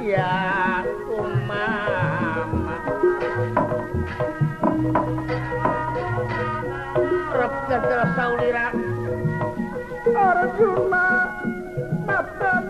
ya umama rep gedhe saulira arjuna matan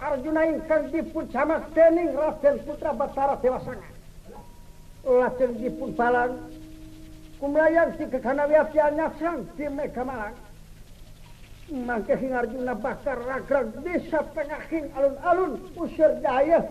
Arjunakan pun samaing Ra Putra Battara tewaangan cannji putlan pembeansi kekanawi dimakkehin Arjuna bakar bisatengahhin alun-alun usir Dayat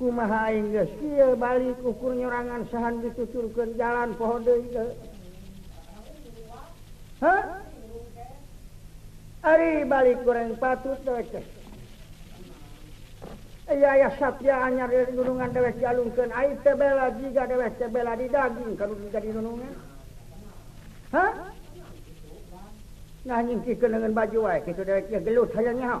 balik ukur nyangan sehan ditucurkan jalan pohode Ari balik goreng patut de anyarungan de tebella dewebella di daging kalau juga di nah nyingkikan dengan baju itu denya gelut hanyanya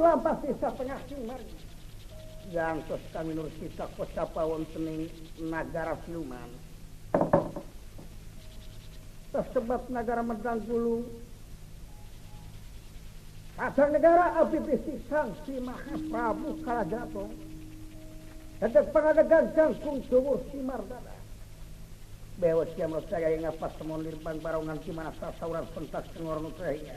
lampah desa yang terus kami nur kita kota pawon sening negara siluman. Tersebab negara medang dulu Asal negara abdi sang si Mahaprabu Kalajatong. Kadang pengadagan jangkung tubuh si Mardana. Bewa siam rosaya yang ngapas temun lirban barongan si mana sasauran pentas tengor nutrahinya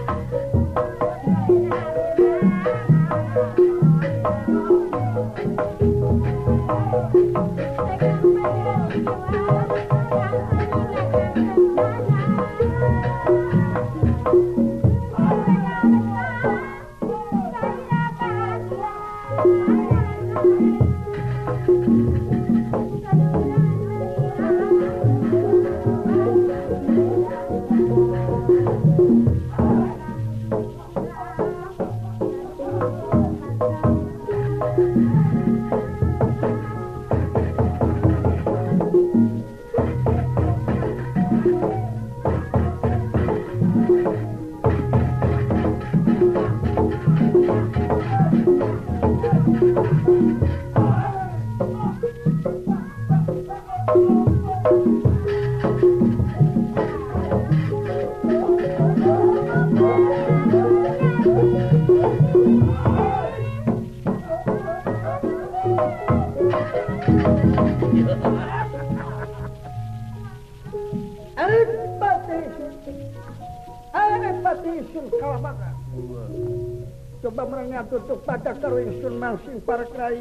masuk Parkrai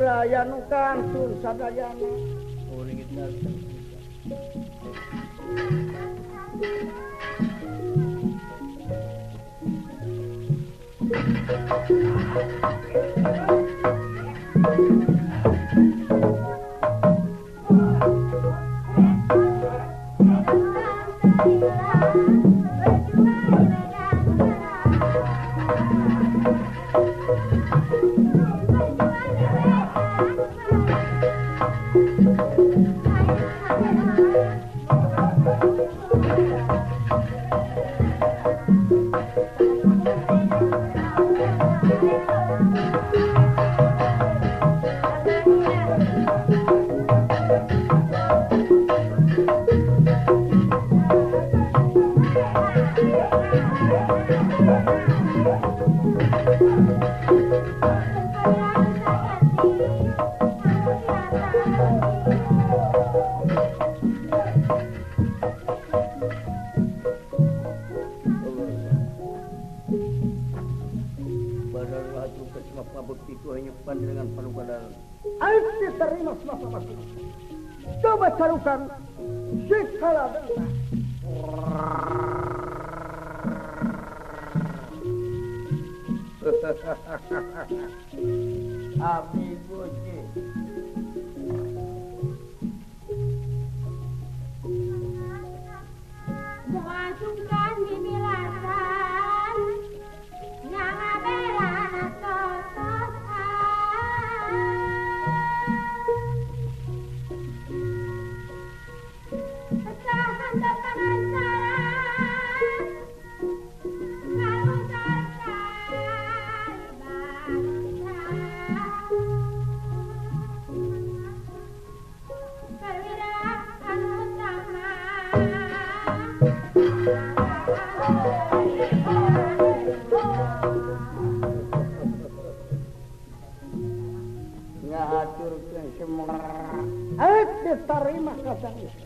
ayakan sursadayyan Amigo, Obrigado.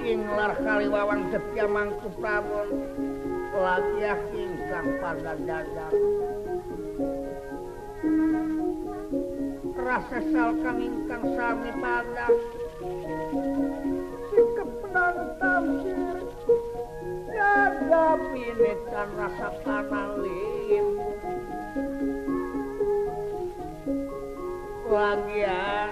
singlar kaliwawang sepia mangku prabon lagi yakin kang pandang dadang rasa sal kang ingkang sami pada si kepenantam sir jaga dan rasa lagi lagian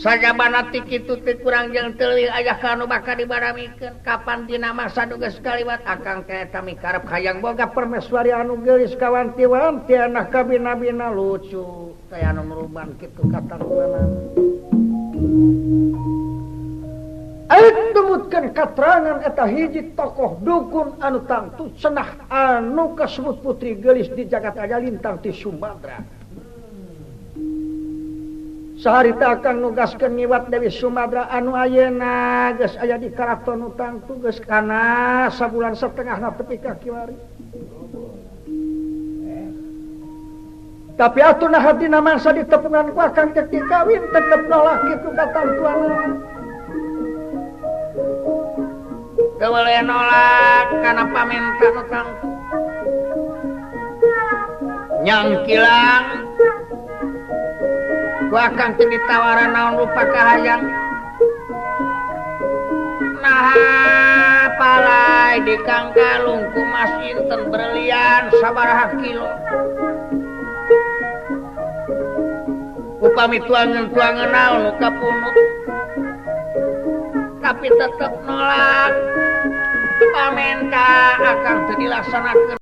saja mana tiki kurang yang tel ajau maka dibaramikan kapan di saddugas sekaliwat akan kayak kami karepkhaang boga permesuaari anu miiskawawantiwan kami na lucu menkan katerangan eta hiji tokoh dukun anu tangtu senah anu kasmutputri gelis dijagat aja Linintang di Sumbadra Saharita akan nugaskan niwat dari Sumatera Anu Ayeak aya di karakter Nutang tugas karena sa bulan setengah ketika ki tapi di akan ketika tetaplak karena pa nyam kilangku akan ke ditawaran naunpakah yang nahpalai di Kangkalungkumas berlian sabarhakil up tuangan tuangan naunuka tapi tetap menolak pamenttah akan selaksanakan